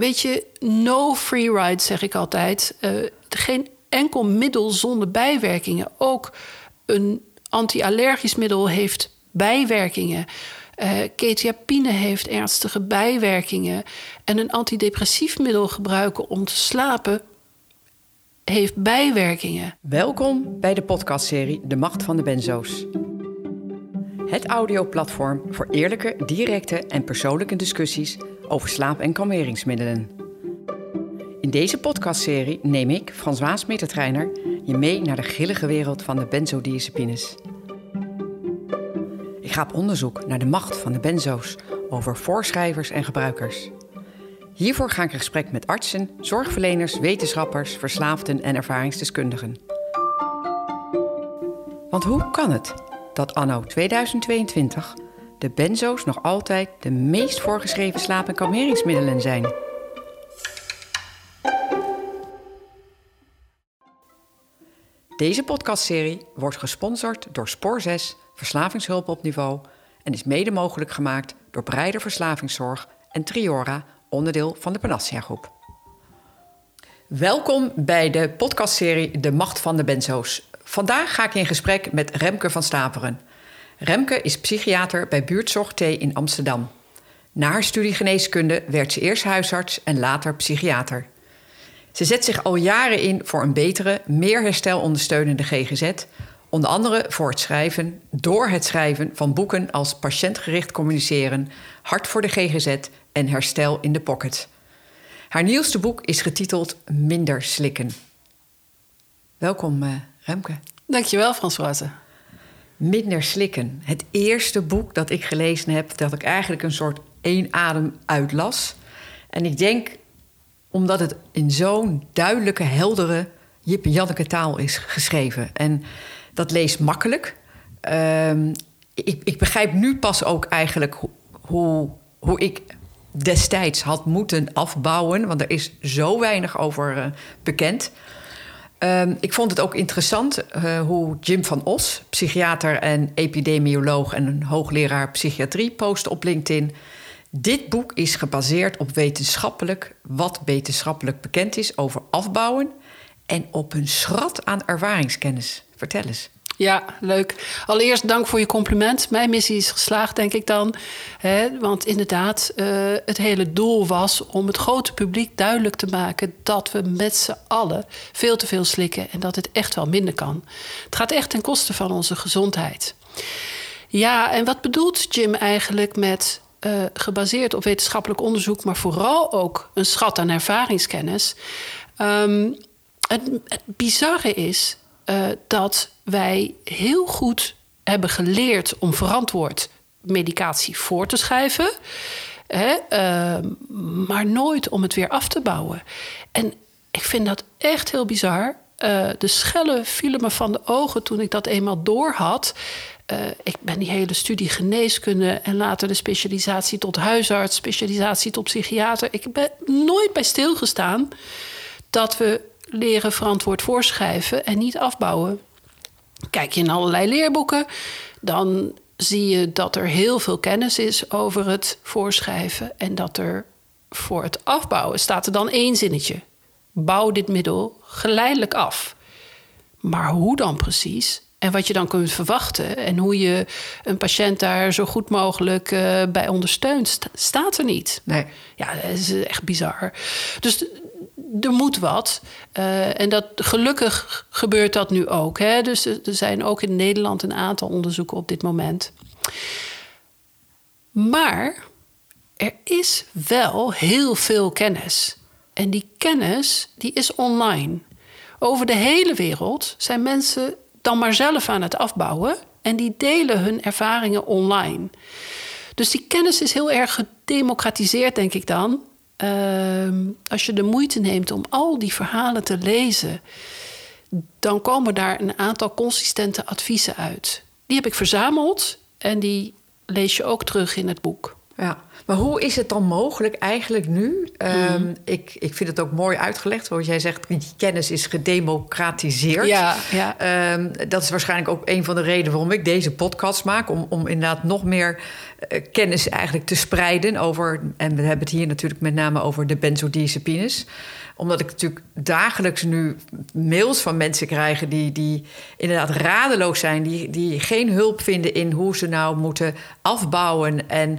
weet je, no free ride zeg ik altijd. Uh, geen enkel middel zonder bijwerkingen. Ook een anti-allergisch middel heeft bijwerkingen. Uh, ketiapine heeft ernstige bijwerkingen. En een antidepressief middel gebruiken om te slapen heeft bijwerkingen. Welkom bij de podcastserie De Macht van de Benzo's. Het audioplatform voor eerlijke, directe en persoonlijke discussies over slaap- en kalmeringsmiddelen. In deze podcastserie neem ik, François Mettertreiner, je mee naar de grillige wereld van de benzodiazepines. Ik ga op onderzoek naar de macht van de benzo's over voorschrijvers en gebruikers. Hiervoor ga ik in gesprek met artsen, zorgverleners, wetenschappers, verslaafden en ervaringsdeskundigen. Want hoe kan het dat anno 2022 de benzo's nog altijd de meest voorgeschreven slaap- en kalmeringsmiddelen zijn? Deze podcastserie wordt gesponsord door Spoor 6, Verslavingshulp op Niveau... en is mede mogelijk gemaakt door Breider Verslavingszorg en Triora, onderdeel van de Panassia Groep. Welkom bij de podcastserie De Macht van de Benzo's. Vandaag ga ik in gesprek met Remke van Staperen. Remke is psychiater bij Buurtzorg T in Amsterdam. Na haar studie geneeskunde werd ze eerst huisarts en later psychiater. Ze zet zich al jaren in voor een betere, meer herstelondersteunende GGZ, onder andere voor het schrijven, door het schrijven van boeken als Patiëntgericht communiceren, Hart voor de GGZ en Herstel in de Pocket. Haar nieuwste boek is getiteld Minder slikken. Welkom, uh, Remke. Dankjewel, Françoise. Minder slikken. Het eerste boek dat ik gelezen heb, dat ik eigenlijk een soort één adem uitlas. En ik denk omdat het in zo'n duidelijke, heldere Jip Janneke taal is geschreven. En dat leest makkelijk. Um, ik, ik, begrijp nu pas ook eigenlijk hoe, hoe ik destijds had moeten afbouwen. Want er is zo weinig over uh, bekend. Um, ik vond het ook interessant uh, hoe Jim van Os, psychiater en epidemioloog en een hoogleraar psychiatrie, post op LinkedIn. Dit boek is gebaseerd op wetenschappelijk, wat wetenschappelijk bekend is over afbouwen en op een schat aan ervaringskennis. Vertel eens. Ja, leuk. Allereerst dank voor je compliment. Mijn missie is geslaagd, denk ik dan. Want inderdaad, uh, het hele doel was om het grote publiek duidelijk te maken dat we met z'n allen veel te veel slikken en dat het echt wel minder kan. Het gaat echt ten koste van onze gezondheid. Ja, en wat bedoelt Jim eigenlijk met uh, gebaseerd op wetenschappelijk onderzoek, maar vooral ook een schat aan ervaringskennis? Um, het, bizarre is uh, dat wij heel goed hebben geleerd om verantwoord medicatie voor te schrijven. Hè, uh, maar nooit om het weer af te bouwen. En ik vind dat echt heel bizar. Uh, de schellen vielen me van de ogen toen ik dat eenmaal door had. Uh, ik ben die hele studie geneeskunde en later de specialisatie tot huisarts, specialisatie tot psychiater. Ik ben nooit bij stilgestaan dat we leren verantwoord voorschrijven en niet afbouwen. Kijk je in allerlei leerboeken, dan zie je dat er heel veel kennis is over het voorschrijven en dat er voor het afbouwen staat er dan één zinnetje. Bouw dit middel geleidelijk af. Maar hoe dan precies? En wat je dan kunt verwachten en hoe je een patiënt daar zo goed mogelijk uh, bij ondersteunt, staat er niet. Nee. Ja, dat is echt bizar. Dus er moet wat. Uh, en dat, gelukkig gebeurt dat nu ook. Hè? Dus er zijn ook in Nederland een aantal onderzoeken op dit moment. Maar er is wel heel veel kennis. En die kennis die is online. Over de hele wereld zijn mensen dan maar zelf aan het afbouwen. En die delen hun ervaringen online. Dus die kennis is heel erg gedemocratiseerd, denk ik dan. Uh, als je de moeite neemt om al die verhalen te lezen, dan komen daar een aantal consistente adviezen uit. Die heb ik verzameld en die lees je ook terug in het boek. Ja, Maar hoe is het dan mogelijk eigenlijk nu? Ehm, ik, ik vind het ook mooi uitgelegd, zoals jij zegt, die kennis is gedemocratiseerd. Ja, ja. Ehm, dat is waarschijnlijk ook een van de redenen waarom ik deze podcast maak. Om, om inderdaad nog meer eh, kennis eigenlijk te spreiden over. En we hebben het hier natuurlijk met name over de benzodiazepines omdat ik natuurlijk dagelijks nu mails van mensen krijg die, die inderdaad radeloos zijn, die, die geen hulp vinden in hoe ze nou moeten afbouwen. En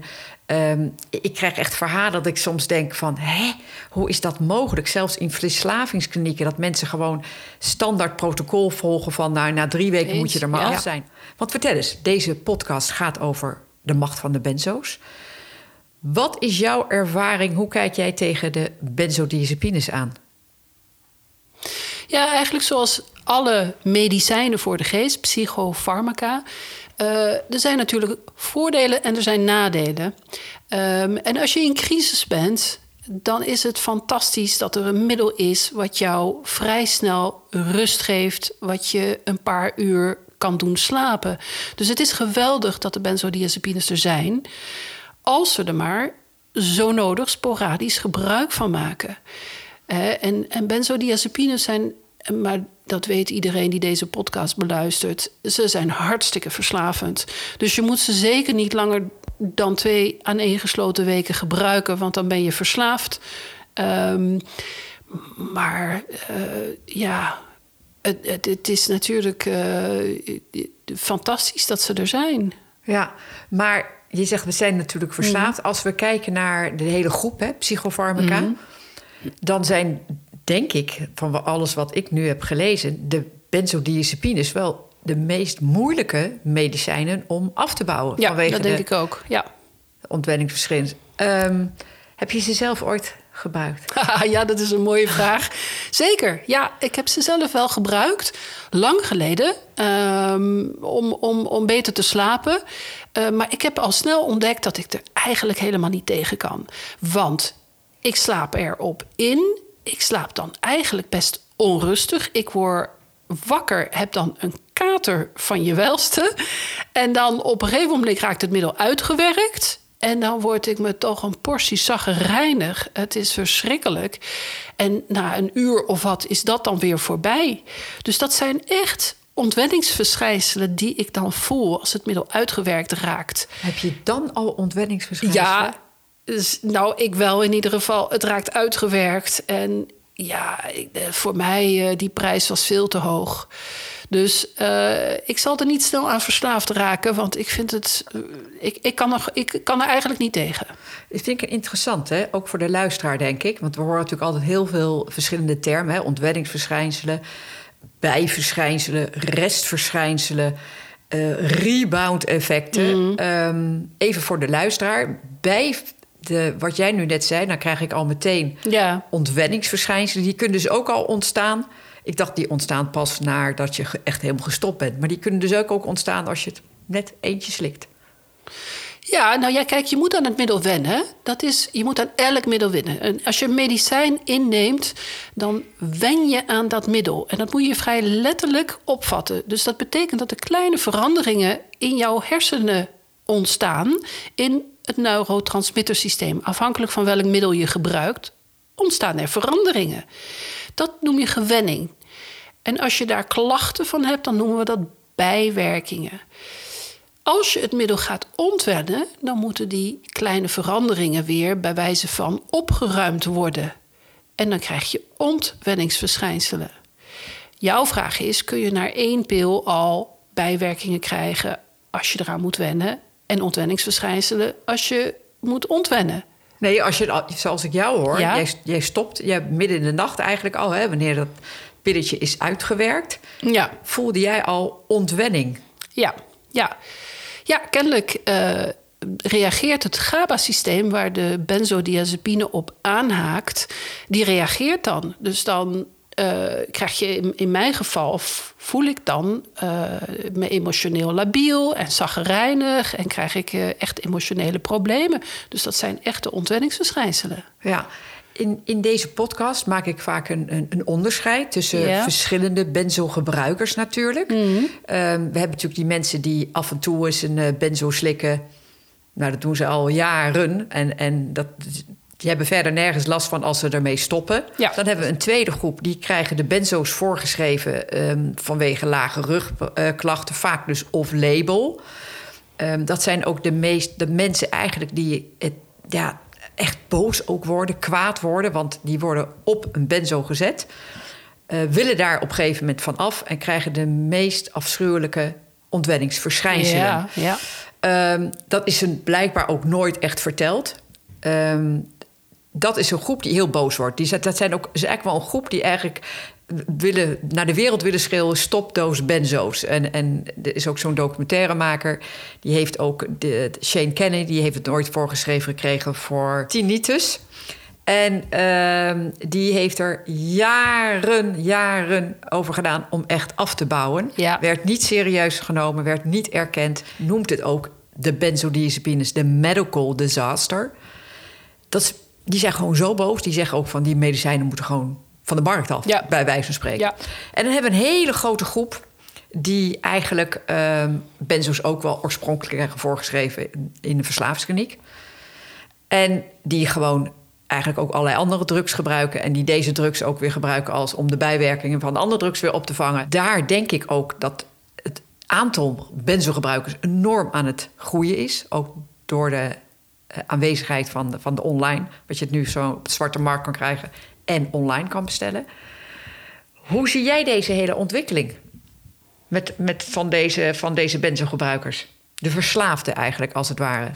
Ehm, ik krijg echt verhalen dat ik soms denk van... hè, hoe is dat mogelijk? Zelfs in verslavingsklinieken... dat mensen gewoon standaard protocol volgen van... nou, na drie weken moet je er maar af zijn. Want vertel eens, deze podcast gaat over de macht van de benzo's. Wat is jouw ervaring? Hoe kijk jij tegen de benzodiazepines aan? Ja, eigenlijk zoals alle medicijnen voor de geest, psychofarmaca... Uh, er zijn natuurlijk voordelen en er zijn nadelen. Um, en als je in crisis bent, dan is het fantastisch dat er een middel is wat jou vrij snel rust geeft, wat je een paar uur kan doen slapen. Dus het is geweldig dat de benzodiazepines er zijn, als we er maar zo nodig sporadisch gebruik van maken. En, en benzodiazepines zijn maar dat weet iedereen die deze podcast beluistert. Ze zijn hartstikke verslavend. Dus je moet ze zeker niet langer dan twee aaneengesloten weken gebruiken, want dan ben je verslaafd. Um, maar uh, ja, het, het, het, is natuurlijk uh, fantastisch dat ze er zijn. Ja, maar je zegt we zijn natuurlijk verslaafd. Mm. Als we kijken naar de hele groep, hè, psychofarmaca, mm. dan zijn denk ik, van alles wat ik nu heb gelezen, de benzodiazepines wel de meest moeilijke medicijnen om af te bouwen. Ja, vanwege dat denk ik ook. Ja. Ontwenningsverschillen. Um, heb je ze zelf ooit gebruikt? ja, dat is een mooie vraag. Zeker, ja, ik heb ze zelf wel gebruikt. Lang geleden, um, om, om, om beter te slapen. Uh, maar ik heb al snel ontdekt dat ik er eigenlijk helemaal niet tegen kan. Want ik slaap erop in ik slaap dan eigenlijk best onrustig. Ik word wakker, heb dan een kater van je welste. En dan op een gegeven moment raakt het middel uitgewerkt. En dan word ik me toch een portie zaggerijnig. Het is verschrikkelijk. En na een uur of wat is dat dan weer voorbij. Dus dat zijn echt ontwenningsverschijnselen die ik dan voel als het middel uitgewerkt raakt. Heb je dan al ontwenningsverschijnselen? Ja, dus, nou, ik wel in ieder geval. Het raakt uitgewerkt. En ja, eh, voor mij, uh, die prijs was veel te hoog. Dus uh, ik zal er niet snel aan verslaafd raken, want ik vind het. ik, ik, kan nog, ik kan er eigenlijk niet tegen. Dat vind ik interessant, hè? ook voor de luisteraar, denk ik. Want we horen natuurlijk altijd heel veel verschillende termen: hè? ontwenningsverschijnselen, bijverschijnselen, restverschijnselen. Uh, rebound-effecten. Mm. Um, even voor de luisteraar. Bij de, wat jij nu net zei, dan krijg ik al meteen ja. ontwenningsverschijnselen. Die kunnen dus ook al ontstaan. Ik dacht, die ontstaan pas nadat je echt helemaal gestopt bent. Maar die kunnen dus ook, ook ontstaan als je het net eentje slikt. Ja, nou ja, kijk, je moet aan het middel wennen. Dat is, je moet aan elk middel wennen. En als je medicijn inneemt, dan wen je aan dat middel. En dat moet je vrij letterlijk opvatten. Dus dat betekent dat er kleine veranderingen in jouw hersenen ontstaan in het neurotransmittersysteem. Afhankelijk van welk middel je gebruikt, ontstaan er veranderingen. Dat noem je gewenning. En als je daar klachten van hebt, dan noemen we dat bijwerkingen. Als je het middel gaat ontwennen, dan moeten die kleine veranderingen weer bij wijze van opgeruimd worden. En dan krijg je ontwenningsverschijnselen. Jouw vraag is: kun je naar één pil al bijwerkingen krijgen als je eraan moet wennen? En ontwenningsverschijnselen als je moet ontwennen. Nee, als je, zoals ik jou hoor, jij, jij, stopt jij midden in de nacht eigenlijk al, hè, wanneer dat pilletje is uitgewerkt. Ja. Voelde jij al ontwenning? Ja, ja. Ja, kennelijk uh, reageert het GABA-systeem waar de benzodiazepine op aanhaakt, die reageert dan. Dus dan uh, krijg je in, in, mijn geval, voel ik dan uh, me emotioneel labiel en zaggerijnig en krijg ik uh, echt emotionele problemen. Dus dat zijn echte ontwenningsverschijnselen. Ja. In, in deze podcast maak ik vaak een, een, een onderscheid tussen verschillende benzo-gebruikers natuurlijk. Mm we hebben natuurlijk die mensen die af en toe eens een benzo slikken Nou, dat doen ze al jaren. En, en dat, die hebben verder nergens last van als ze ermee stoppen. Ja. Dan hebben we een tweede groep. Die krijgen de benzo's voorgeschreven ehm, vanwege lage rugklachten. vaak dus off-label. Ehm, dat zijn ook de, meest, de mensen eigenlijk die het, ja, echt boos ook worden, kwaad worden. Want die worden op een benzo gezet. eh, willen daar op een gegeven moment van af... en krijgen de meest afschuwelijke ontwenningsverschijnselen. Ja, ja. Ehm, dat is een blijkbaar ook nooit echt verteld. Ehm, dat is een groep die heel boos wordt. Die, dat zijn ook, is eigenlijk wel een groep die eigenlijk willen, naar de wereld willen schreeuwen... stop those benzo's. En, en er is ook zo'n documentairemaker... die heeft ook, de, Shane Kennedy... die heeft het nooit voorgeschreven gekregen voor tinnitus... En ehm, die heeft er jaren, jaren over gedaan om echt af te bouwen. Ja. Werd niet serieus genomen, werd niet erkend. Noemt het ook de benzodiazepines, de medical disaster. Dat is, die zijn gewoon zo boos. Die zeggen ook van die medicijnen moeten gewoon van de markt af, Ja. bij wijze van spreken. Ja. En dan hebben we een hele grote groep die eigenlijk ehm benzo's ook wel oorspronkelijk krijgen voorgeschreven in de verslavingskliniek. En die gewoon eigenlijk ook allerlei andere drugs gebruiken. En die deze drugs ook weer gebruiken als om de bijwerkingen van de andere drugs weer op te vangen. Daar denk ik ook dat het aantal benzogebruikers enorm aan het groeien is. Ook door de aanwezigheid van de, van de online. Wat je het nu zo op de zwarte markt kan krijgen en online kan bestellen. Hoe zie jij deze hele ontwikkeling met, met van, deze, van deze benzogebruikers? De verslaafden eigenlijk, als het ware.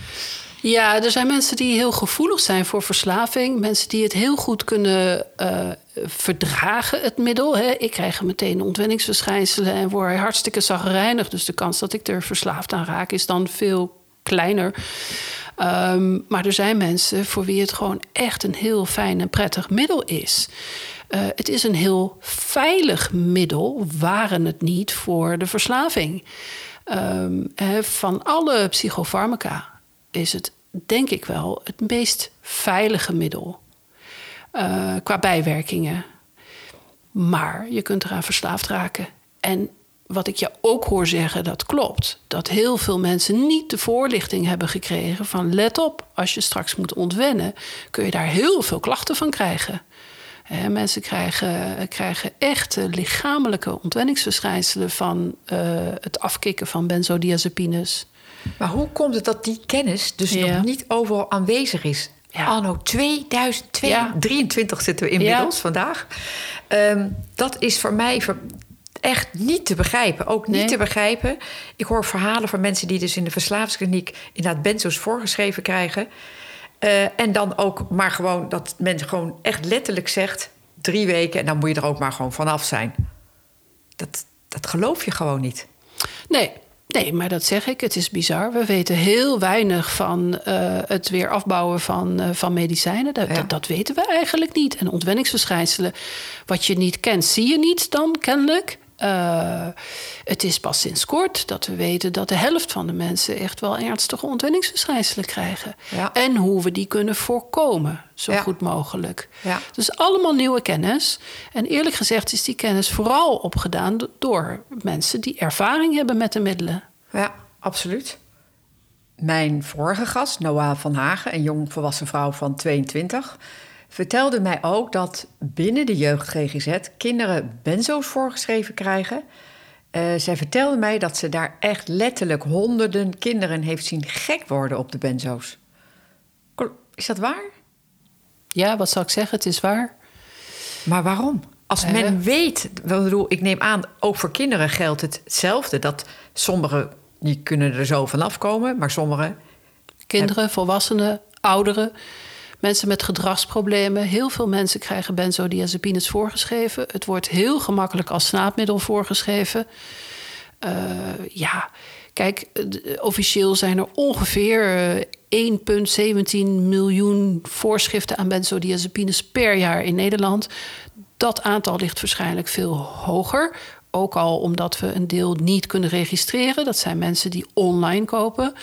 Ja, er zijn mensen die heel gevoelig zijn voor verslaving. Mensen die het heel goed kunnen eh, verdragen, het middel. Hè. Ik krijg meteen ontwenningsverschijnselen en word hartstikke zagrijnig. Dus de kans dat ik er verslaafd aan raak is dan veel kleiner. Ehm, maar er zijn mensen voor wie het gewoon echt een heel fijn en prettig middel is. Eh, het is een heel veilig middel, waren het niet voor de verslaving. Ehm, van alle psychofarmaca is het denk ik wel het meest veilige middel eh, qua bijwerkingen. Maar je kunt eraan verslaafd raken. En wat ik je ook hoor zeggen, dat klopt. Dat heel veel mensen niet de voorlichting hebben gekregen van let op, als je straks moet ontwennen, kun je daar heel veel klachten van krijgen. Mensen krijgen, krijgen echt eh, lichamelijke ontwenningsverschijnselen van eh, het afkicken van benzodiazepines. Maar hoe komt het dat die kennis dus Ja. nog niet overal aanwezig is? Ja. Anno 2023 zitten we inmiddels vandaag. Ehm, dat is voor mij echt niet te begrijpen. Ook niet Nee. te begrijpen. Ik hoor verhalen van mensen die dus in de verslavingskliniek... inderdaad benzo's voorgeschreven krijgen. Eh, en dan ook maar gewoon dat men gewoon echt letterlijk zegt... drie weken en dan moet je er ook maar gewoon vanaf zijn. Dat, dat geloof je gewoon niet. Nee, nee, maar dat zeg ik. Het is bizar. We weten heel weinig van eh, het weer afbouwen van, eh, van medicijnen. Dat, Ja. dat, dat weten we eigenlijk niet. En ontwenningsverschijnselen, wat je niet kent, zie je niet dan kennelijk. Eh, het is pas sinds kort dat we weten dat de helft van de mensen echt wel ernstige ontwenningsverschijnselen krijgen. Ja. En hoe we die kunnen voorkomen, zo Ja. goed mogelijk. Ja. Dus allemaal nieuwe kennis. En eerlijk gezegd is die kennis vooral opgedaan do- door mensen die ervaring hebben met de middelen. Ja, absoluut. Mijn vorige gast, Noah van Hagen, een jong volwassen vrouw van 22, vertelde mij ook dat binnen de jeugd GGZ kinderen benzo's voorgeschreven krijgen. Eh, zij vertelde mij dat ze daar echt letterlijk honderden kinderen heeft zien gek worden op de benzo's. Is dat waar? Ja, wat zal ik zeggen? Het is waar. Maar waarom? Als Eh. men weet, ik bedoel, ik neem aan, ook voor kinderen geldt hetzelfde. Dat sommigen die kunnen er zo vanaf komen, maar sommigen Kinderen, volwassenen, ouderen, mensen met gedragsproblemen. Heel veel mensen krijgen benzodiazepines voorgeschreven. Het wordt heel gemakkelijk als slaapmiddel voorgeschreven. Eh, ja, kijk, eh, officieel zijn er ongeveer eh, 1,17 miljoen voorschriften aan benzodiazepines per jaar in Nederland. Dat aantal ligt waarschijnlijk veel hoger. Ook al omdat we een deel niet kunnen registreren. Dat zijn mensen die online kopen.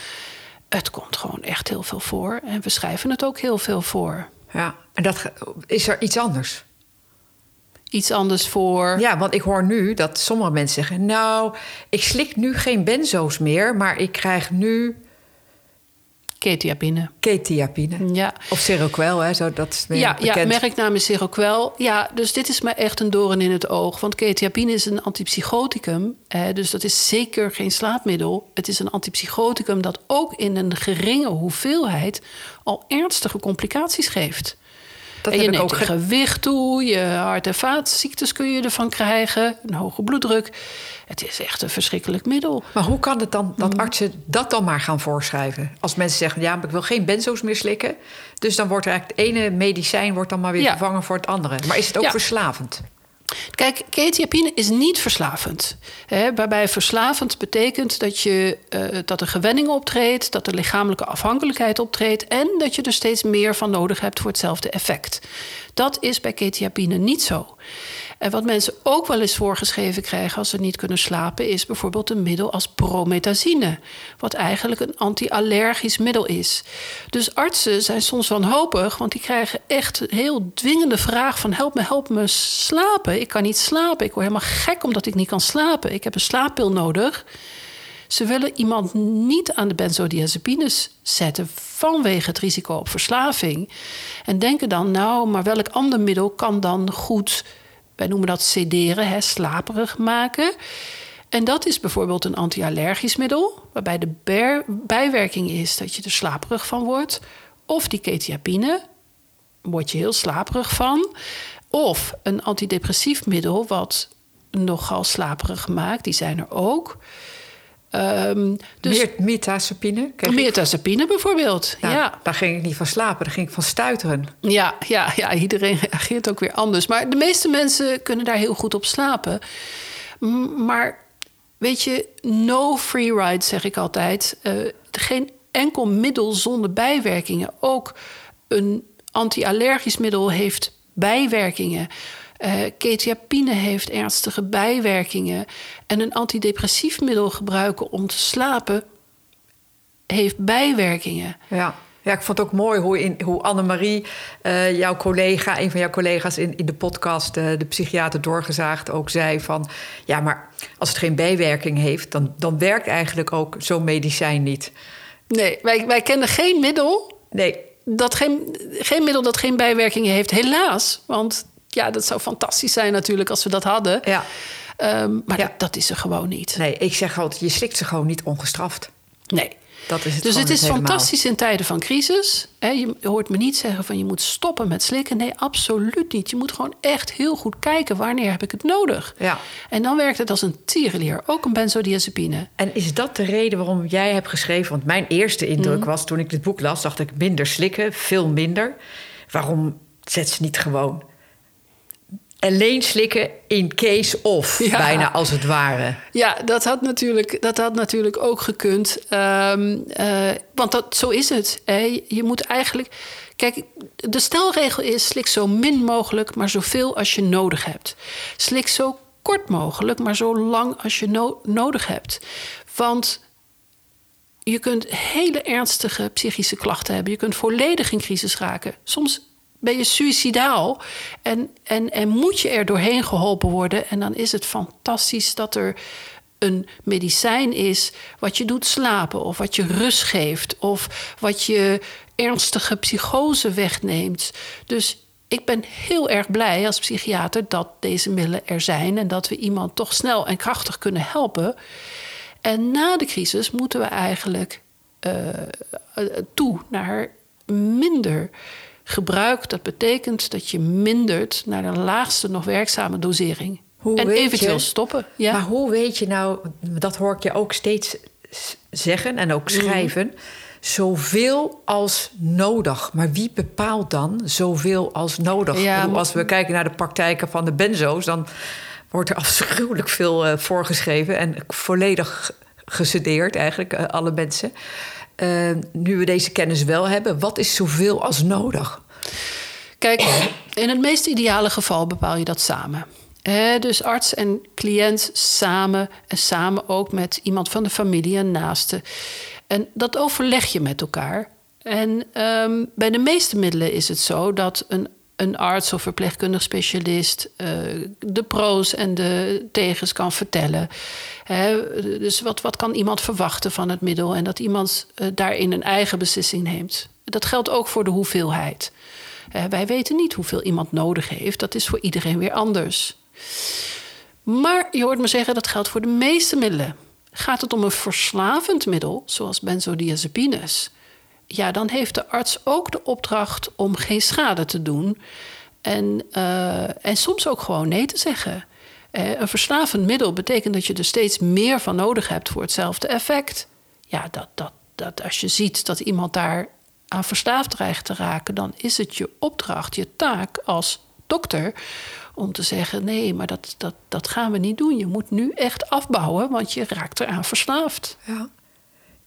Het komt gewoon echt heel veel voor. En we schrijven het ook heel veel voor. Ja, en dat is er iets anders. Iets anders voor. Ja, want ik hoor nu dat sommige mensen zeggen: Nou, ik slik nu geen benzo's meer, maar ik krijg nu Ketiapine. Ketiapine. Ja. Of Seroquel, hè? Zo, dat is meer Ja, ja, bekend. merknaam is Seroquel. Ja, dus dit is me echt een doorn in het oog. Want ketiapine is een antipsychoticum. Eh, dus dat is zeker geen slaapmiddel. Het is een antipsychoticum dat ook in een geringe hoeveelheid... al ernstige complicaties geeft. Dat en je neemt ook je gewicht toe, je hart- en vaatziektes kun je ervan krijgen... een hoge bloeddruk. Het is echt een verschrikkelijk middel. Maar hoe kan het dan Mm. dat artsen dat dan maar gaan voorschrijven? Als mensen zeggen, ja, maar ik wil geen benzo's meer slikken. Dus dan wordt er eigenlijk het ene medicijn wordt dan maar weer Ja. vervangen voor het andere. Maar is het ook Ja. verslavend? Kijk, ketiapine is niet verslavend. Hè, waarbij verslavend betekent dat, je, eh, dat er gewenning optreedt... dat er lichamelijke afhankelijkheid optreedt... en dat je er steeds meer van nodig hebt voor hetzelfde effect. Dat is bij ketiapine niet zo. En wat mensen ook wel eens voorgeschreven krijgen als ze niet kunnen slapen, is bijvoorbeeld een middel als promethazine, wat eigenlijk een anti-allergisch middel is. Dus artsen zijn soms wanhopig, want die krijgen echt een heel dwingende vraag van help me, help me slapen. Ik kan niet slapen, ik word helemaal gek omdat ik niet kan slapen. Ik heb een slaappil nodig. Ze willen iemand niet aan de benzodiazepines zetten vanwege het risico op verslaving. En denken dan, nou, maar welk ander middel kan dan goed, wij noemen dat sederen, hè, slaperig maken. En dat is bijvoorbeeld een anti-allergisch middel, waarbij de bijwerking is dat je er slaperig van wordt. Of die ketiapine, word je heel slaperig van. Of een antidepressief middel, wat nogal slaperig maakt, die zijn er ook. Ehm, dus Meer Mirtazapine? Mirtazapine bijvoorbeeld. Nou, ja. Daar ging ik niet van slapen, daar ging ik van stuiteren. Ja, ja, ja, iedereen reageert ook weer anders. Maar de meeste mensen kunnen daar heel goed op slapen. Maar weet je, no free ride zeg ik altijd. Eh, geen enkel middel zonder bijwerkingen. Ook een anti-allergisch middel heeft bijwerkingen. Eh ketiapine heeft ernstige bijwerkingen. En een antidepressief middel gebruiken om te slapen heeft bijwerkingen. Ja. Ja, ik vond het ook mooi hoe, in, hoe Annemarie, eh jouw collega, een van jouw collega's in, in de podcast, eh, de psychiater doorgezaagd, ook zei van, ja, maar als het geen bijwerking heeft, dan, dan werkt eigenlijk ook zo'n medicijn niet. Nee, wij, wij kennen geen middel Nee, dat geen, geen middel dat geen bijwerkingen heeft, helaas. Want ja, dat zou fantastisch zijn natuurlijk als we dat hadden. ja, Ehm, maar Ja. dat, dat is er gewoon niet. nee, ik zeg altijd, je slikt ze gewoon niet ongestraft. Nee. Dat is het Dus het is helemaal. fantastisch in tijden van crisis. Je hoort me niet zeggen van je moet stoppen met slikken. Nee, absoluut niet. Je moet gewoon echt heel goed kijken wanneer heb ik het nodig. Ja. En dan werkt het als een tierenlier. Ook een benzodiazepine. En is dat de reden waarom jij hebt geschreven? Want mijn eerste indruk Mhm. was toen ik dit boek las, dacht ik minder slikken, veel minder. Waarom zet ze niet gewoon alleen slikken in case of, Ja. bijna als het ware? Ja, dat had natuurlijk, dat had natuurlijk ook gekund. Ehm, eh, want dat, zo is het. Hè. Je moet eigenlijk. Kijk, de stelregel is: slik zo min mogelijk, maar zoveel als je nodig hebt. Slik zo kort mogelijk, maar zo lang als je no- nodig hebt. Want je kunt hele ernstige psychische klachten hebben. Je kunt volledig in crisis raken. Soms ben je suicidaal en, en, en moet je er doorheen geholpen worden. En dan is het fantastisch dat er een medicijn is wat je doet slapen of wat je rust geeft of wat je ernstige psychose wegneemt. Dus ik ben heel erg blij als psychiater dat deze middelen er zijn en dat we iemand toch snel en krachtig kunnen helpen. En na de crisis moeten we eigenlijk eh, eh, toe naar minder gebruik. Dat betekent dat je mindert naar de laagste nog werkzame dosering. Hoe en eventueel je- stoppen. Ja. Maar hoe weet je nou, dat hoor ik je ook steeds zeggen en ook Mhm. schrijven, zoveel als nodig. Maar wie bepaalt dan zoveel als nodig? Ja, bedoel, als we kijken naar de praktijken van de benzo's, dan wordt er afschuwelijk veel eh, voorgeschreven en volledig gesedeerd eigenlijk, eh, alle mensen. Eh, nu we deze kennis wel hebben, wat is zoveel als nodig? Kijk, in het meest ideale geval bepaal je dat samen. Dus arts en cliënt samen en samen ook met iemand van de familie en naaste. En dat overleg je met elkaar. En ehm, bij de meeste middelen is het zo dat een, een arts of verpleegkundig specialist uh, de pro's en de tegens kan vertellen. dus wat, wat kan iemand verwachten van het middel en dat iemand uh, daarin een eigen beslissing neemt. Dat geldt ook voor de hoeveelheid. wij weten niet hoeveel iemand nodig heeft, dat is voor iedereen weer anders. Maar je hoort me zeggen dat geldt voor de meeste middelen. Gaat het om een verslavend middel, zoals benzodiazepines, ja, dan heeft de arts ook de opdracht om geen schade te doen. En, uh, en soms ook gewoon nee te zeggen. Uh, een verslavend middel betekent dat je er steeds meer van nodig hebt voor hetzelfde effect. Ja, dat, dat, dat als je ziet dat iemand daar aan verslaafd dreigt te raken, dan is het je opdracht, je taak als dokter om te zeggen: nee, maar dat, dat, dat gaan we niet doen. Je moet nu echt afbouwen, want je raakt eraan verslaafd. Ja.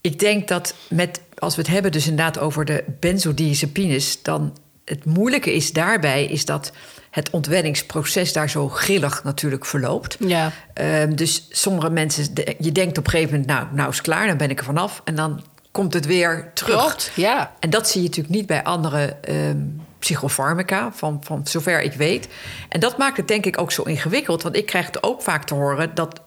Ik denk dat met, als we het hebben dus inderdaad over de benzodiazepines, dan het moeilijke is daarbij is dat het ontwenningsproces daar zo grillig natuurlijk verloopt. Ja. Um, dus sommige mensen, je denkt op een gegeven moment, nou, nou is het klaar, dan ben ik er vanaf. En dan komt het weer terug. Klopt, ja. En dat zie je natuurlijk niet bij andere um, psychofarmaca, van, van zover ik weet. En dat maakt het denk ik ook zo ingewikkeld. Want ik krijg het ook vaak te horen dat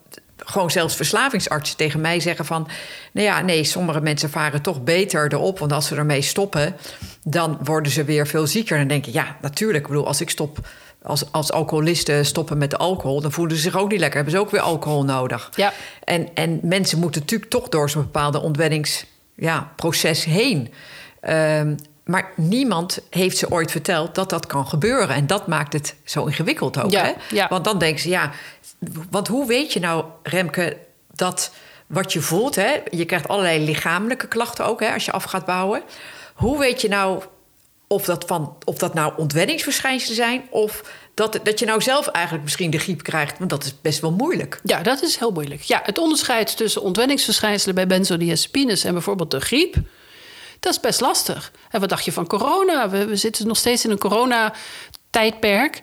gewoon zelfs verslavingsartsen tegen mij zeggen van... nou ja, nee, sommige mensen varen toch beter erop... want als ze ermee stoppen, dan worden ze weer veel zieker. En dan denk ik, ja, natuurlijk. Ik bedoel, als ik stop... Als, als alcoholisten stoppen met alcohol, dan voelen ze zich ook niet lekker. Hebben ze ook weer alcohol nodig. Ja. En, en mensen moeten natuurlijk toch door zo'n bepaalde ontwenningsproces ja, heen. Um, maar niemand heeft ze ooit verteld dat dat kan gebeuren. En dat maakt het zo ingewikkeld ook. Ja, hè? Ja. Want dan denken ze, ja, want hoe weet je nou, Remke, dat wat je voelt, hè, je krijgt allerlei lichamelijke klachten ook hè, als je af gaat bouwen. Hoe weet je nou of dat, van, of dat nou ontwenningsverschijnselen zijn of dat, dat je nou zelf eigenlijk misschien de griep krijgt? Want dat is best wel moeilijk. Ja, dat is heel moeilijk. Ja, het onderscheid tussen ontwenningsverschijnselen bij benzodiazepines en bijvoorbeeld de griep. Dat is best lastig. En wat dacht je van corona? We, zitten nog steeds in een corona-tijdperk.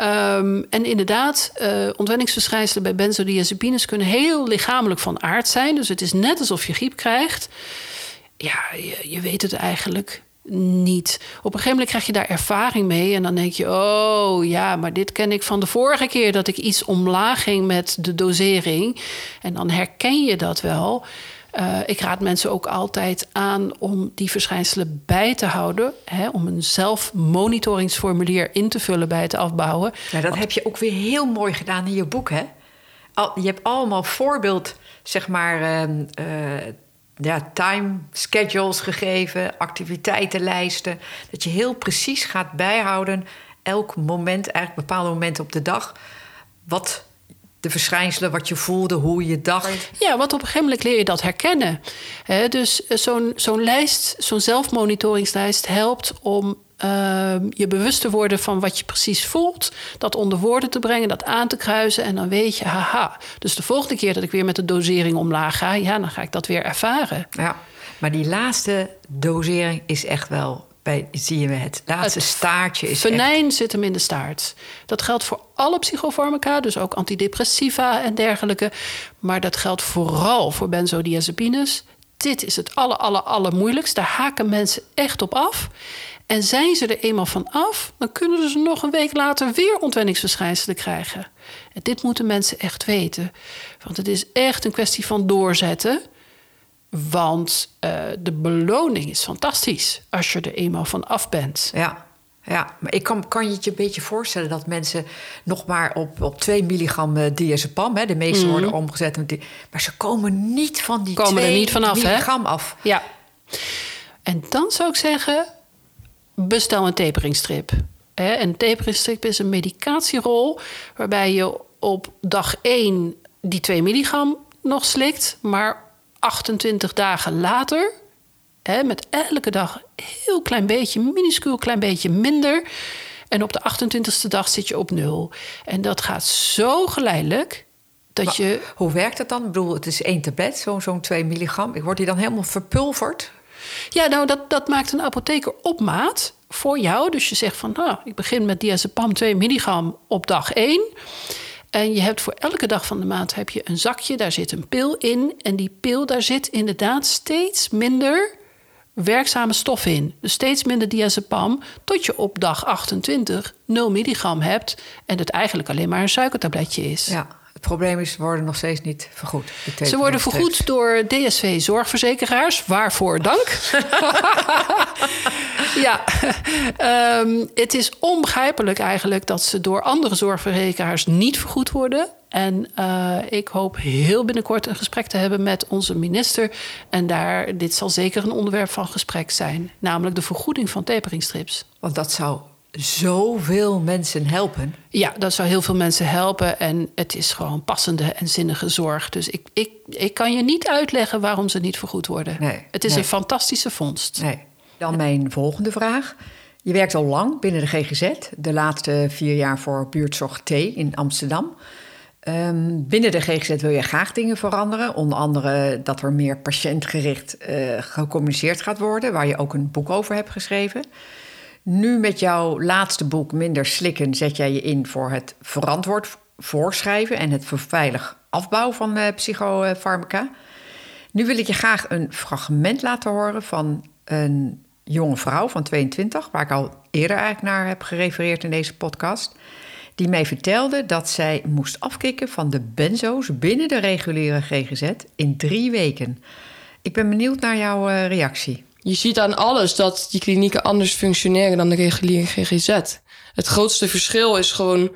Um, en inderdaad, uh, ontwenningsverschijnselen bij benzodiazepines kunnen heel lichamelijk van aard zijn. Dus het is net alsof je griep krijgt. Ja, je weet het eigenlijk niet. Op een gegeven moment krijg je daar ervaring mee en dan denk je: oh ja, maar dit ken ik van de vorige keer dat ik iets omlaag ging met de dosering. En dan herken je dat wel. Uh, ik raad mensen ook altijd aan om die verschijnselen bij te houden. Hè, om een zelfmonitoringsformulier in te vullen bij het afbouwen. Ja, dat heb je ook weer heel mooi gedaan in je boek, hè? Al, je hebt allemaal voorbeeld, zeg maar, uh, uh, ja, time schedules gegeven, activiteitenlijsten. Dat je heel precies gaat bijhouden, elk moment, eigenlijk bepaalde momenten op de dag. Wat de verschijnselen, wat je voelde, hoe je dacht. Ja, want op een gegeven moment leer je dat herkennen. dus eh, zo'n zo'n lijst, zo'n zelfmonitoringslijst helpt om uh, je bewust te worden van wat je precies voelt. Dat onder woorden te brengen, dat aan te kruisen. En dan weet je, haha. Dus de volgende keer dat ik weer met de dosering omlaag ga, ja, dan ga ik dat weer ervaren. Ja, maar die laatste dosering is echt wel bij, zie je het laatste staartje is Venijn zit hem in de staart. Dat geldt voor alle psychofarmaca, dus ook antidepressiva en dergelijke. Maar dat geldt vooral voor benzodiazepines. Dit is het aller, aller, aller moeilijkst. Daar haken mensen echt op af. En zijn ze er eenmaal van af, dan kunnen ze nog een week later weer ontwenningsverschijnselen krijgen. En dit moeten mensen echt weten. Want het is echt een kwestie van doorzetten. Want uh, de beloning is fantastisch als je er eenmaal van af bent. Ja, ja. maar ik kan, kan je het je een beetje voorstellen dat mensen nog maar op, op 2 milligram uh, diazepam, hè, de meeste mm. worden omgezet, maar ze komen niet van die komen 2 er niet vanaf, milligram hè? af. Ja. En dan zou ik zeggen, bestel een taperingstrip. Een taperingstrip is een medicatierol waarbij je op dag 1 die 2 milligram nog slikt, maar 28 dagen later, hè, met elke dag heel klein beetje, minuscuul klein beetje minder. En op de 28ste dag zit je op nul. En dat gaat zo geleidelijk dat maar, je. Hoe werkt dat dan? Ik bedoel, het is één tablet, zo'n zo'n 2 milligram. Wordt die dan helemaal verpulverd? Ja, nou, dat, dat maakt een apotheker op maat voor jou. Dus je zegt van, nou, ik begin met diazepam 2 milligram op dag 1. En je hebt voor elke dag van de maand heb je een zakje, daar zit een pil in. En die pil, daar zit inderdaad steeds minder werkzame stof in. Dus steeds minder diazepam, tot je op dag 28 0 milligram hebt en het eigenlijk alleen maar een suikertabletje is. Ja, het probleem is, ze worden nog steeds niet vergoed. Ze worden vergoed door DSV zorgverzekeraars. Waarvoor dank. ja, um, het is onbegrijpelijk eigenlijk dat ze door andere zorgverzekeraars niet vergoed worden. En uh, ik hoop heel binnenkort een gesprek te hebben met onze minister. En daar, dit zal zeker een onderwerp van gesprek zijn. Namelijk de vergoeding van taperingstrips. Want dat zou zoveel mensen helpen. Ja, dat zou heel veel mensen helpen. En het is gewoon passende en zinnige zorg. Dus ik, ik, ik kan je niet uitleggen waarom ze niet vergoed worden. Nee, het is nee. een fantastische vondst. Nee. Dan mijn volgende vraag. Je werkt al lang binnen de GGZ. De laatste vier jaar voor buurtzorg T in Amsterdam. Um, binnen de GGZ wil je graag dingen veranderen. Onder andere dat er meer patiëntgericht uh, gecommuniceerd gaat worden... waar je ook een boek over hebt geschreven. Nu met jouw laatste boek Minder Slikken... zet jij je in voor het verantwoord voorschrijven... en het veilig afbouw van uh, psychofarmaca. Nu wil ik je graag een fragment laten horen... van een jonge vrouw van 22... waar ik al eerder eigenlijk naar heb gerefereerd in deze podcast die mij vertelde dat zij moest afkicken van de benzo's binnen de reguliere GGZ in drie weken. Ik ben benieuwd naar jouw uh, reactie. Je ziet aan alles dat die klinieken anders functioneren dan de reguliere GGZ. Het grootste verschil is gewoon.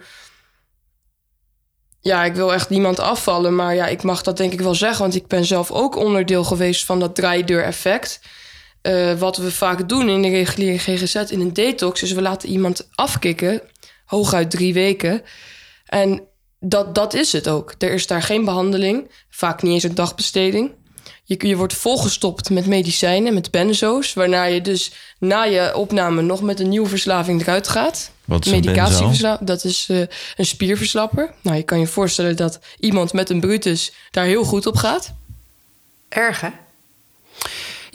Ja, ik wil echt niemand afvallen, maar ja, ik mag dat denk ik wel zeggen, want ik ben zelf ook onderdeel geweest van dat draaideur-effect. Uh, wat we vaak doen in de reguliere GGZ in een detox, is we laten iemand afkicken hooguit drie weken. En dat, dat is het ook. Er is daar geen behandeling, vaak niet eens een dagbesteding. Je, je wordt volgestopt met medicijnen, met benzo's, waarna je dus na je opname nog met een nieuwe verslaving eruit gaat. Wat is Medicatieverslaving, dat is uh, een spierverslapper. Nou, je kan je voorstellen dat iemand met een brutus daar heel goed op gaat. Erg, hè?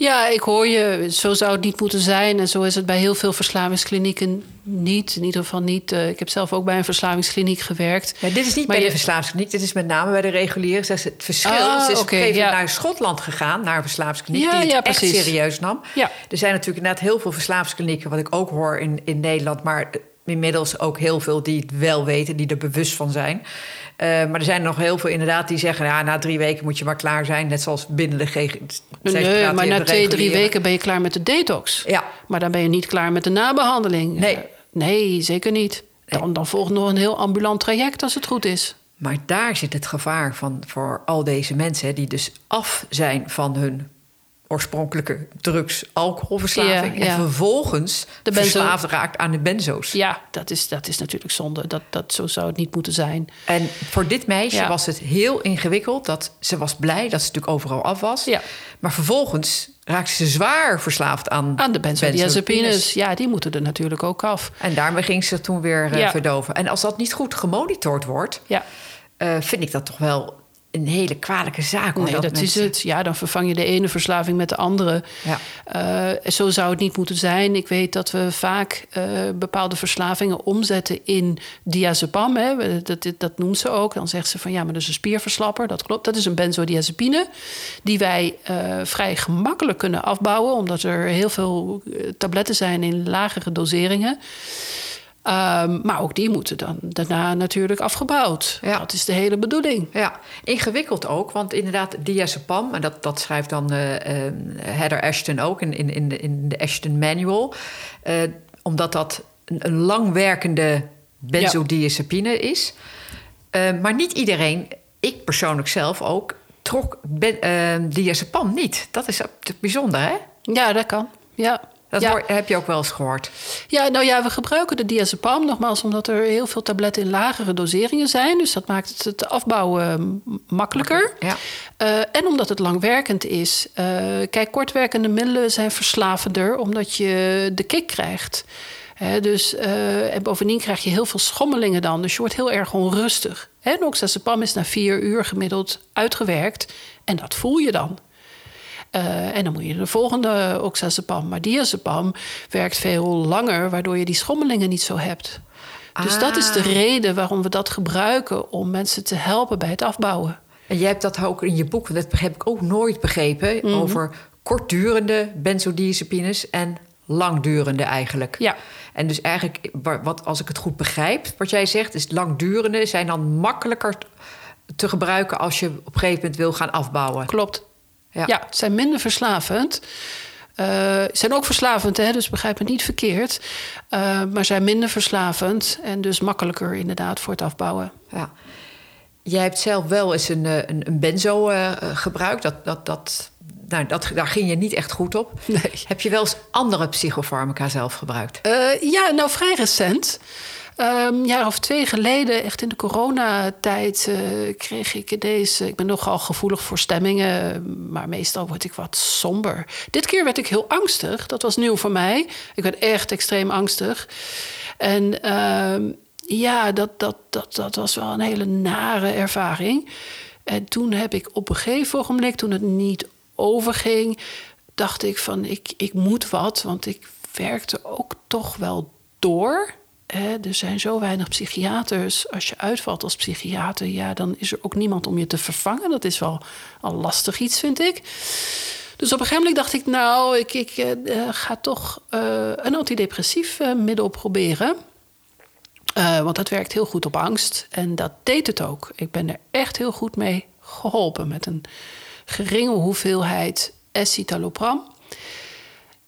Ja, ik hoor je. Zo zou het niet moeten zijn. En zo is het bij heel veel verslavingsklinieken niet. In ieder geval niet. Uh, ik heb zelf ook bij een verslavingskliniek gewerkt. Ja, dit is niet Maar bij je- de verslavingskliniek. Dit is met name bij de reguliere. Is het verschil. Ah, ze is ja. naar Schotland gegaan, naar een verslavingskliniek, Ja, die het ja, echt serieus nam. Ja. Er zijn natuurlijk inderdaad heel veel verslavingsklinieken, wat ik ook hoor in, in Nederland, maar inmiddels ook heel veel die het wel weten, die er bewust van zijn. Eh, maar er zijn nog heel veel inderdaad die zeggen, ja, na drie weken moet je maar klaar zijn. Net zoals binnen de GG. Nee, maar na twee, drie weken ben je klaar met de detox. Ja. Maar dan ben je niet klaar met de nabehandeling. Nee. Nee, zeker niet. Dan, dan volgt nog een heel ambulant traject als het goed is. Maar daar zit het gevaar van voor al deze mensen hè, die dus af zijn van hun oorspronkelijke drugs, alcoholverslaving Ja, ja. en vervolgens De benzo- verslaafd raakt aan de benzo's. Ja, dat is, dat is natuurlijk zonde. Dat, dat, zo zou het niet moeten zijn. En voor dit meisje Ja. was het heel ingewikkeld. Dat ze was blij dat ze natuurlijk overal af was. Ja. Maar vervolgens raakte ze zwaar verslaafd aan, Aan de benzodiazepines. Ja, die moeten er natuurlijk ook af. En daarmee ging ze toen weer eh, verdoven. En als dat niet goed gemonitord wordt, Ja, eh, vind ik dat toch wel een hele kwalijke zaak. nee, dat is mensen- het. Ja, dan vervang je de ene verslaving met de andere. Ja. Eh, zo zou het niet moeten zijn. Ik weet dat we vaak eh, bepaalde verslavingen omzetten in diazepam. Hè. Dat, dat, dat noemt ze ook. Dan zegt ze van ja, maar dat is een spierverslapper. Dat klopt. Dat is een benzodiazepine. Die wij eh, vrij gemakkelijk kunnen afbouwen. Omdat er heel veel tabletten zijn in lagere doseringen. Ehm, maar ook die moeten dan daarna natuurlijk afgebouwd. Ja. Dat is de hele bedoeling. Ja, ingewikkeld ook, want inderdaad, diazepam, en dat, dat schrijft dan eh, eh, Heather Ashton ook in, in, in, de, in de Ashton Manual, eh, omdat dat een, een langwerkende benzodiazepine is. Eh, maar niet iedereen, ik persoonlijk zelf ook, trok ben, diazepam niet. Dat is bijzonder, hè? Ja, dat kan. Ja. Dat ja. heb je ook wel eens gehoord. Ja, nou ja, we gebruiken de diazepam nogmaals omdat er heel veel tabletten in lagere doseringen zijn. Dus dat maakt het afbouwen makkelijker. Ja. Eh, en omdat het langwerkend is. Eh, kijk, kortwerkende middelen zijn verslavender omdat je de kick krijgt. Hè, dus, eh, en bovendien krijg je heel veel schommelingen dan. Dus je wordt heel erg onrustig. En oxazepam is na vier uur gemiddeld uitgewerkt. En dat voel je dan. Eh, en dan moet je de volgende oxazepam. Maar diazepam werkt veel langer, waardoor je die schommelingen niet zo hebt. Dus dat is de Ah. reden waarom we dat gebruiken om mensen te helpen bij het afbouwen. En jij hebt dat ook in je boek, dat heb ik ook nooit begrepen, Mhm. over kortdurende benzodiazepines en langdurende eigenlijk. Ja. En dus eigenlijk, wat, als ik het goed begrijp, wat jij zegt, is langdurende zijn dan makkelijker te gebruiken als je op een gegeven moment wil gaan afbouwen. Klopt. Ja, ja het zijn minder verslavend. Uh, zijn ook verslavend, hè, dus begrijp me niet verkeerd. Uh, maar zijn minder verslavend en dus makkelijker inderdaad voor het afbouwen. Ja. Jij hebt zelf wel eens een, eh, een, een benzo uh, gebruikt. Dat, dat, dat, nou, dat, daar ging je niet echt goed op. Nee. Heb je wel eens andere psychofarmaca zelf gebruikt? Ja, nou vrij recent. Um, een jaar of twee geleden, echt in de coronatijd, uh, kreeg ik deze. Ik ben nogal gevoelig voor stemmingen, maar meestal word ik wat somber. Dit keer werd ik heel angstig. Dat was nieuw voor mij. Ik werd echt extreem angstig. En uh, ja, dat, dat, dat, dat was wel een hele nare ervaring. En toen heb ik op een gegeven ogenblik, toen het niet overging, dacht ik van ik, ik moet wat, want ik werkte ook toch wel door. Er zijn zo weinig psychiaters. Als je uitvalt als psychiater, ja, dan is er ook niemand om je te vervangen. Dat is wel al lastig iets, vind ik. Dus op een gegeven moment dacht ik, nou, ik, ik uh, ga toch uh, een antidepressief uh, middel proberen. want dat werkt heel goed op angst. En dat deed het ook. Ik ben er echt heel goed mee geholpen met een geringe hoeveelheid escitalopram.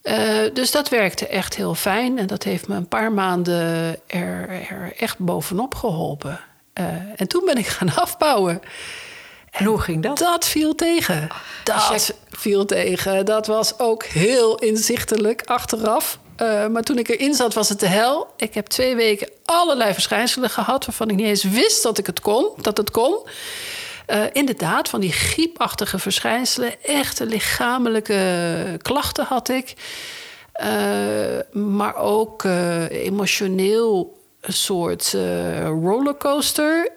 Uh, dus dat werkte echt heel fijn en dat heeft me een paar maanden er, er echt bovenop geholpen. Uh, en toen ben ik gaan afbouwen. En hoe ging dat? Dat viel tegen. Dat viel tegen. Dat was ook heel inzichtelijk achteraf. Uh, maar toen ik erin zat, was het de hel. Ik heb twee weken allerlei verschijnselen gehad... waarvan ik niet eens wist dat ik het kon, dat het kon. Uh, inderdaad, van die griepachtige verschijnselen. Echte lichamelijke klachten had ik. Uh, maar ook uh, emotioneel een soort rollercoaster.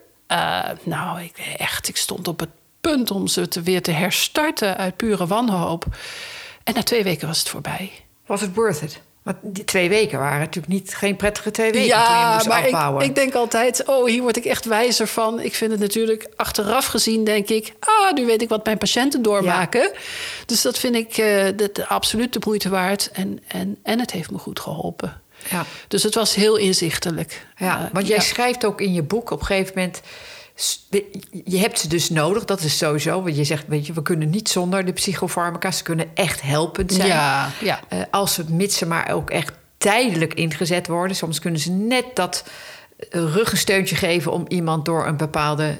nou, ik, echt, ik stond op het punt om ze te weer te herstarten uit pure wanhoop. En na twee weken was het voorbij. Was het worth it? Want die twee weken waren natuurlijk niet, geen prettige twee weken ja, toen je moest maar afbouwen. Ik, ik denk altijd, oh, hier word ik echt wijzer van. Ik vind het natuurlijk achteraf gezien, denk ik... ah, nu weet ik wat mijn patiënten doormaken. Ja. Dus dat vind ik uh, de, de, absoluut de moeite waard. En, en, en het heeft me goed geholpen. Ja. Dus het was heel inzichtelijk. Ja, uh, want jij ja. schrijft ook in je boek op een gegeven moment je hebt ze dus nodig, dat is sowieso. Want je zegt, weet je, we kunnen niet zonder de psychofarmaca. Ze kunnen echt helpend zijn. Ja, ja. Uh, als ze mits ze maar ook echt tijdelijk ingezet worden. Soms kunnen ze net dat ruggensteuntje geven om iemand door een bepaalde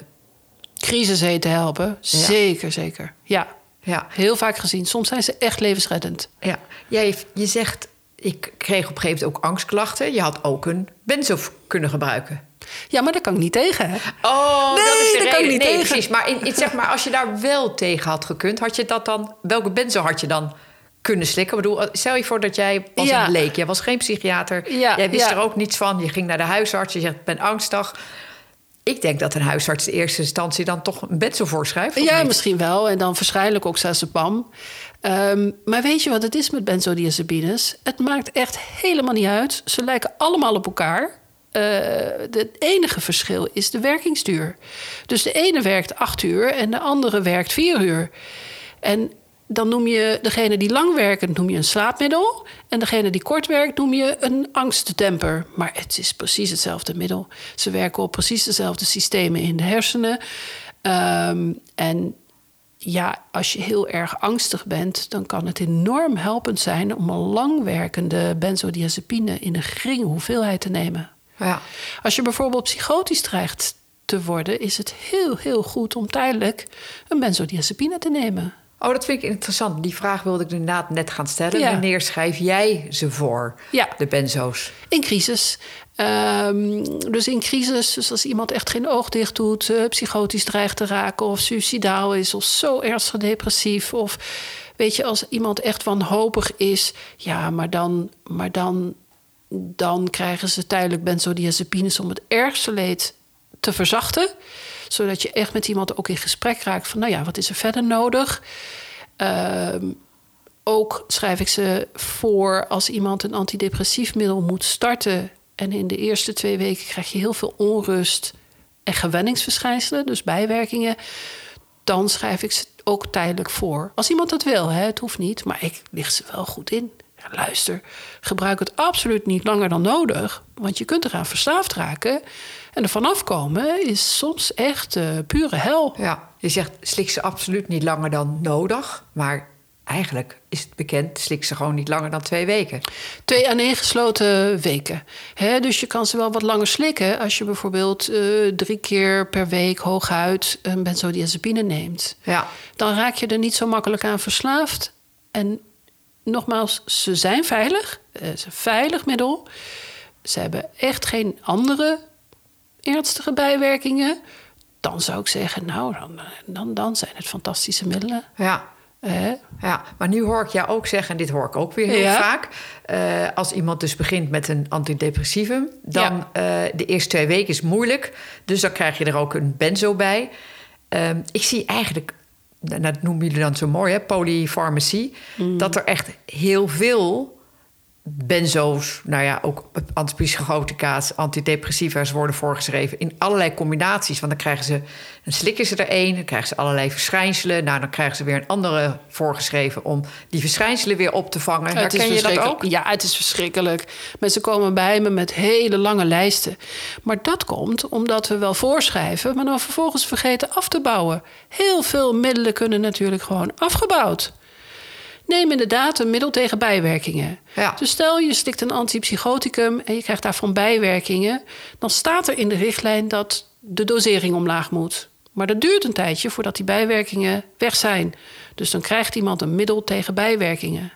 crisis heen te helpen. Ja. Zeker, zeker. Ja. ja, heel vaak gezien. Soms zijn ze echt levensreddend. Ja, jij, je zegt, ik kreeg op een gegeven moment ook angstklachten. Je had ook een benzo kunnen gebruiken. Ja, maar daar kan ik niet tegen. Hè? Oh, nee, dat is de daar kan ik niet nee, tegen. Precies. Maar, in, zeg maar als je daar wel tegen had gekund, had je dat dan. Welke benzo had je dan kunnen slikken? Ik bedoel, stel je voor dat jij was Ja. een leek. Jij was geen psychiater. Ja, jij wist ja. er ook niets van. Je ging naar de huisarts. Je zegt, ik ben angstig. Ik denk dat een huisarts in eerste instantie dan toch een benzo voorschrijft. Ja, niet? misschien wel. En dan waarschijnlijk ook zazepam. Ehm maar weet je wat het is met benzodiazepines? Het maakt echt helemaal niet uit. Ze lijken allemaal op elkaar. Eh, het enige verschil is de werkingsduur. Dus de ene werkt acht uur en de andere werkt vier uur. En dan noem je degene die lang werkt, noem je een slaapmiddel. En degene die kort werkt, noem je een angstdemper. Maar het is precies hetzelfde middel. Ze werken op precies dezelfde systemen in de hersenen. Ehm, en ja, als je heel erg angstig bent, dan kan het enorm helpend zijn om een langwerkende benzodiazepine in een geringe hoeveelheid te nemen. Ja. Als je bijvoorbeeld psychotisch dreigt te worden, is het heel, heel goed om tijdelijk een benzodiazepine te nemen. Oh, dat vind ik interessant. Die vraag wilde ik inderdaad net gaan stellen. Ja. Wanneer schrijf jij ze voor, Ja. de benzo's? In crisis. Ehm, dus in crisis, dus als iemand echt geen oog dicht doet, eh, psychotisch dreigt te raken of suicidaal is of zo ernstig depressief of weet je, als iemand echt wanhopig is, ja, maar dan, maar dan, dan krijgen ze tijdelijk benzodiazepines om het ergste leed te verzachten, zodat je echt met iemand ook in gesprek raakt van, nou ja, wat is er verder nodig? Ehm, ook schrijf ik ze voor als iemand een antidepressief middel moet starten. En in de eerste twee weken krijg je heel veel onrust en gewenningsverschijnselen, dus bijwerkingen. Dan schrijf ik ze ook tijdelijk voor. Als iemand dat wil, hè, het hoeft niet, maar ik lig ze wel goed in. Luister, gebruik het absoluut niet langer dan nodig, want je kunt eraan verslaafd raken. En er vanaf komen is soms echt uh, pure hel. Ja, je zegt slik ze absoluut niet langer dan nodig, maar eigenlijk is het bekend, slik ze gewoon niet langer dan twee weken. Twee aan één gesloten weken. dus je kan ze wel wat langer slikken als je bijvoorbeeld uh, drie keer per week hooguit een benzodiazepine neemt. Ja. Dan raak je er niet zo makkelijk aan verslaafd. En nogmaals, ze zijn veilig. Het is een veilig middel. Ze hebben echt geen andere ernstige bijwerkingen. Dan zou ik zeggen, nou, dan, dan, dan zijn het fantastische middelen. Ja, ja, maar nu hoor ik jou ook zeggen, en dit hoor ik ook weer heel vaak. Uh, als iemand dus begint met een antidepressivum, dan uh, de eerste twee weken is moeilijk. Dus dan krijg je er ook een benzo bij. Uh, ik zie eigenlijk, dat noemen jullie dan zo mooi, hè, polyfarmacie, mm. dat er echt heel veel benzo's, nou ja, ook antipsychotica's, antidepressiva's worden voorgeschreven in allerlei combinaties. Want dan krijgen ze, dan slikken ze er één, dan krijgen ze allerlei verschijnselen. Nou, dan krijgen ze weer een andere voorgeschreven om die verschijnselen weer op te vangen. Herken je dat ook? Ja, het is verschrikkelijk. Mensen komen bij me met hele lange lijsten. Maar dat komt omdat we wel voorschrijven, maar dan vervolgens vergeten af te bouwen. Heel veel middelen kunnen natuurlijk gewoon afgebouwd. Neem inderdaad een middel tegen bijwerkingen. Ja. Dus stel je stikt een antipsychoticum en je krijgt daarvan bijwerkingen, dan staat er in de richtlijn dat de dosering omlaag moet. Maar dat duurt een tijdje voordat die bijwerkingen weg zijn. Dus dan krijgt iemand een middel tegen bijwerkingen.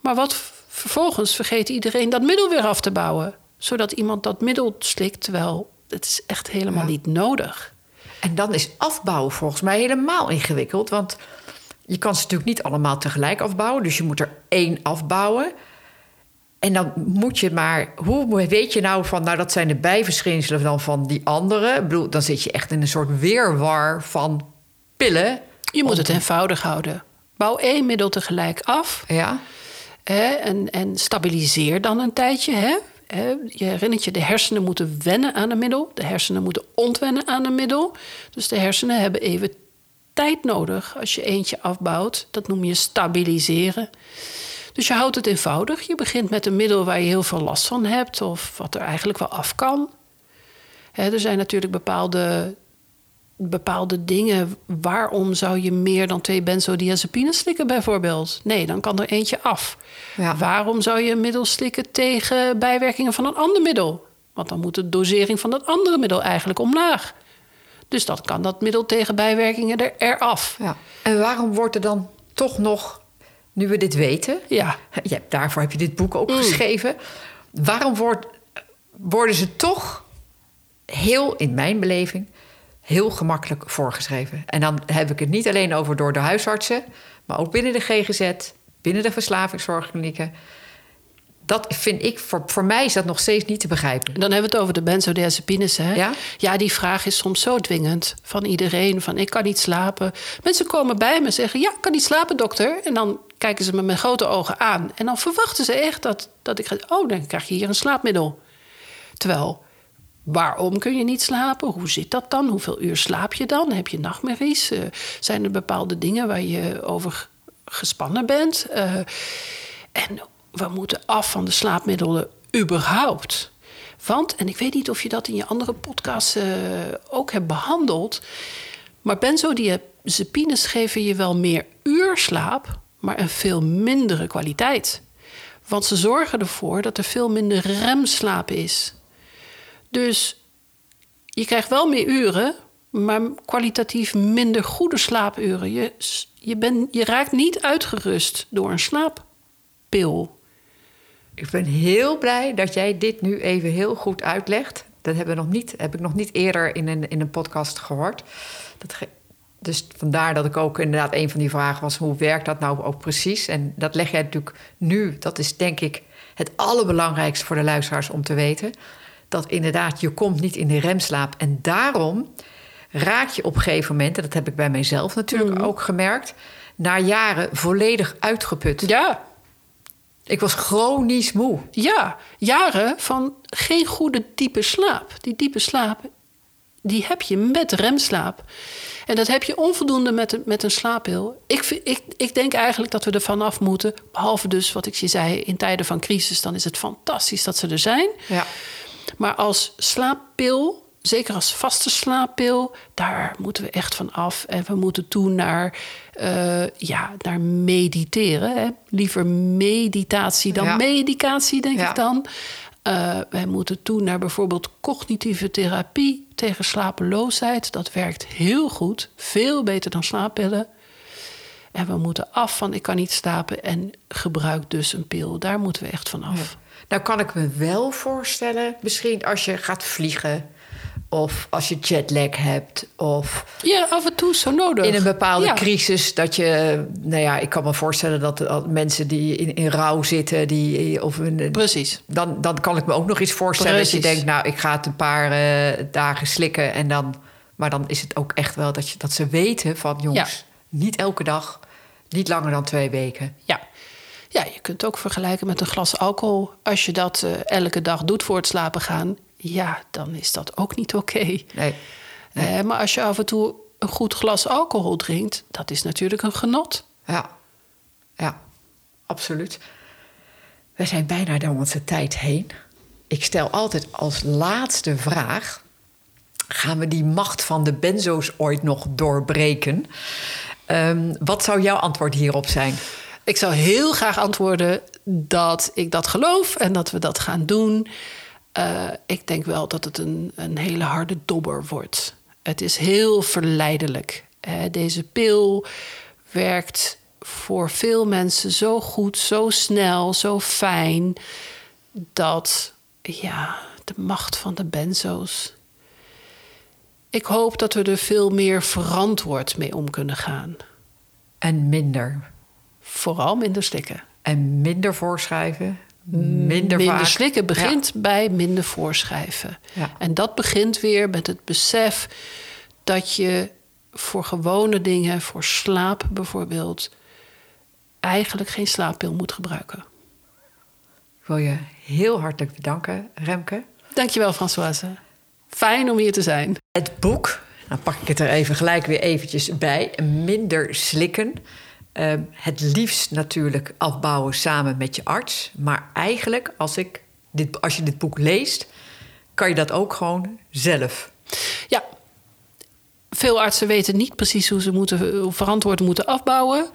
Maar wat vervolgens vergeet iedereen dat middel weer af te bouwen, zodat iemand dat middel slikt, terwijl het is echt helemaal niet nodig. En dan is afbouwen volgens mij helemaal ingewikkeld, want je kan ze natuurlijk niet allemaal tegelijk afbouwen. Dus je moet er één afbouwen. En dan moet je maar... Hoe weet je nou van... Nou, dat zijn de bijverschijnselen dan van die andere? Ik bedoel, dan zit je echt in een soort weerwar van pillen. Je moet het eenvoudig houden. Bouw één middel tegelijk af. Ja. Hè, en, en stabiliseer dan een tijdje. Hè? Je herinnert je, de hersenen moeten wennen aan een middel. De hersenen moeten ontwennen aan een middel. Dus de hersenen hebben even tijd nodig als je eentje afbouwt. Dat noem je stabiliseren. Dus je houdt het eenvoudig. Je begint met een middel waar je heel veel last van hebt of wat er eigenlijk wel af kan. er zijn natuurlijk bepaalde, bepaalde dingen. Waarom zou je meer dan twee benzodiazepines slikken, bijvoorbeeld? Nee, dan kan er eentje af. Ja. Waarom zou je een middel slikken tegen bijwerkingen van een ander middel? Want dan moet de dosering van dat andere middel eigenlijk omlaag. Dus dat kan dat middel tegen bijwerkingen er eraf. Ja. En waarom wordt er dan toch nog, nu we dit weten... Ja. ja daarvoor heb je dit boek ook mm. geschreven. Waarom wordt, worden ze toch heel, in mijn beleving... heel gemakkelijk voorgeschreven? En dan heb ik het niet alleen over door de huisartsen... maar ook binnen de GGZ, binnen de verslavingszorgklinieken dat vind ik, voor, voor mij is dat nog steeds niet te begrijpen. Dan hebben we het over de benzodiazepines. Hè? Ja? ja, die vraag is soms zo dwingend van iedereen. Van ik kan niet slapen. Mensen komen bij me en zeggen, ja, ik kan niet slapen dokter. En dan kijken ze me met grote ogen aan. En dan verwachten ze echt dat, dat ik ga, oh, dan krijg je hier een slaapmiddel. Terwijl, waarom kun je niet slapen? Hoe zit dat dan? Hoeveel uur slaap je dan? Heb je nachtmerries? Uh, zijn er bepaalde dingen waar je over gespannen bent? Uh, en we moeten af van de slaapmiddelen überhaupt. Want, en ik weet niet of je dat in je andere podcasts uh, ook hebt behandeld, maar benzodiazepines geven je wel meer uur slaap, maar een veel mindere kwaliteit. Want ze zorgen ervoor dat er veel minder remslaap is. Dus je krijgt wel meer uren, maar kwalitatief minder goede slaapuren. Je, je, je raakt niet uitgerust door een slaappil. Ik ben heel blij dat jij dit nu even heel goed uitlegt. Dat hebben we nog niet, heb ik nog niet eerder in een, in een podcast gehoord. Dat dus vandaar dat ik ook inderdaad een van die vragen was: hoe werkt dat nou ook precies? En dat leg jij natuurlijk nu, dat is denk ik het allerbelangrijkste voor de luisteraars om te weten. Dat inderdaad, je komt niet in de remslaap. En daarom raak je op een gegeven moment, en dat heb ik bij mijzelf natuurlijk mm. ook gemerkt, na jaren volledig uitgeput. Ja. Ik was chronisch moe. Ja, jaren van geen goede diepe slaap. Die diepe slaap die heb je met remslaap. En dat heb je onvoldoende met, een- met een slaappil. Ik, ik, ik denk eigenlijk dat we er vanaf moeten. Behalve dus wat ik je zei, in tijden van crisis... dan is het fantastisch dat ze er zijn. Ja. Maar als slaappil, zeker als vaste slaappil... daar moeten we echt van af. En we moeten toe naar, eh, ja, naar mediteren. Hè? Liever meditatie dan Ja. medicatie, denk Ja. ik dan. Eh, wij moeten toe naar bijvoorbeeld cognitieve therapie tegen slapeloosheid. Dat werkt heel goed, veel beter dan slaappillen. En we moeten af van ik kan niet slapen en gebruik dus een pil. Daar moeten we echt van af. Nou kan ik me wel voorstellen, misschien als je gaat vliegen... of als je jetlag hebt... of Ja, af en toe zo nodig. in een bepaalde Ja. crisis dat je... Nou ja, ik kan me voorstellen dat mensen die in, in rouw zitten... Die, of een, Precies. dan, dan kan ik me ook nog iets voorstellen dat je Precies. denkt... nou, ik ga het een paar eh, dagen slikken en dan... maar dan is het ook echt wel dat, je, dat ze weten van... jongens, niet elke dag, niet langer dan twee weken. Ja. ja, je kunt het ook vergelijken met een glas alcohol. Als je dat eh, elke dag doet voor het slapen gaan... ja, dan is dat ook niet oké. Nee, Eh, maar als je af en toe een goed glas alcohol drinkt... dat is natuurlijk een genot. ja, ja, absoluut. We zijn bijna door onze tijd heen. Ik stel altijd als laatste vraag... gaan we die macht van de benzo's ooit nog doorbreken? Ehm, wat zou jouw antwoord hierop zijn? Ik zou heel graag antwoorden dat ik dat geloof en dat we dat gaan doen. Eh, ik denk wel dat het een, een hele harde dobber wordt. Het is heel verleidelijk. Hè. deze pil werkt voor veel mensen zo goed, zo snel, zo fijn... dat ja, de macht van de benzo's... Ik hoop dat we er veel meer verantwoord mee om kunnen gaan. En minder. Vooral minder slikken. En minder voorschrijven. Minder, minder vaak. slikken begint bij minder voorschrijven. Ja. En dat begint weer met het besef dat je voor gewone dingen, voor slaap bijvoorbeeld, eigenlijk geen slaappil moet gebruiken. Ik wil je heel hartelijk bedanken, Remke. Dankjewel, Françoise. Fijn om hier te zijn. Het boek, dan pak ik het er even gelijk weer eventjes bij. Minder slikken. Ehm, het liefst natuurlijk afbouwen samen met je arts. Maar eigenlijk, als, ik dit, als je dit boek leest, kan je dat ook gewoon zelf. Ja, veel artsen weten niet precies hoe ze moeten, verantwoord moeten afbouwen.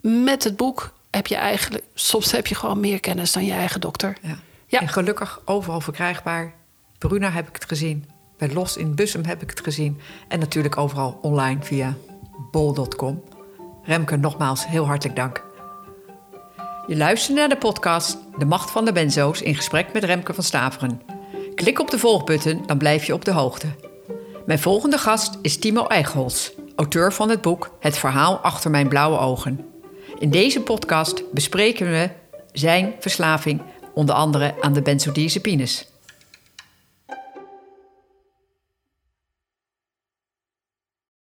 Met het boek heb je eigenlijk, soms heb je gewoon meer kennis dan je eigen dokter. Ja. Ja. En gelukkig overal verkrijgbaar. Bruna heb ik het gezien. Bij Los in Bussum heb ik het gezien. En natuurlijk overal online via bol.com. Remke, nogmaals heel hartelijk dank. Je luistert naar de podcast De Macht van de Benzo's in gesprek met Remke van Staveren. Klik op de volgbutton, dan blijf je op de hoogte. Mijn volgende gast is Timo Eichholz, auteur van het boek Het verhaal achter mijn blauwe ogen. In deze podcast bespreken we zijn verslaving, onder andere aan de benzodiazepines.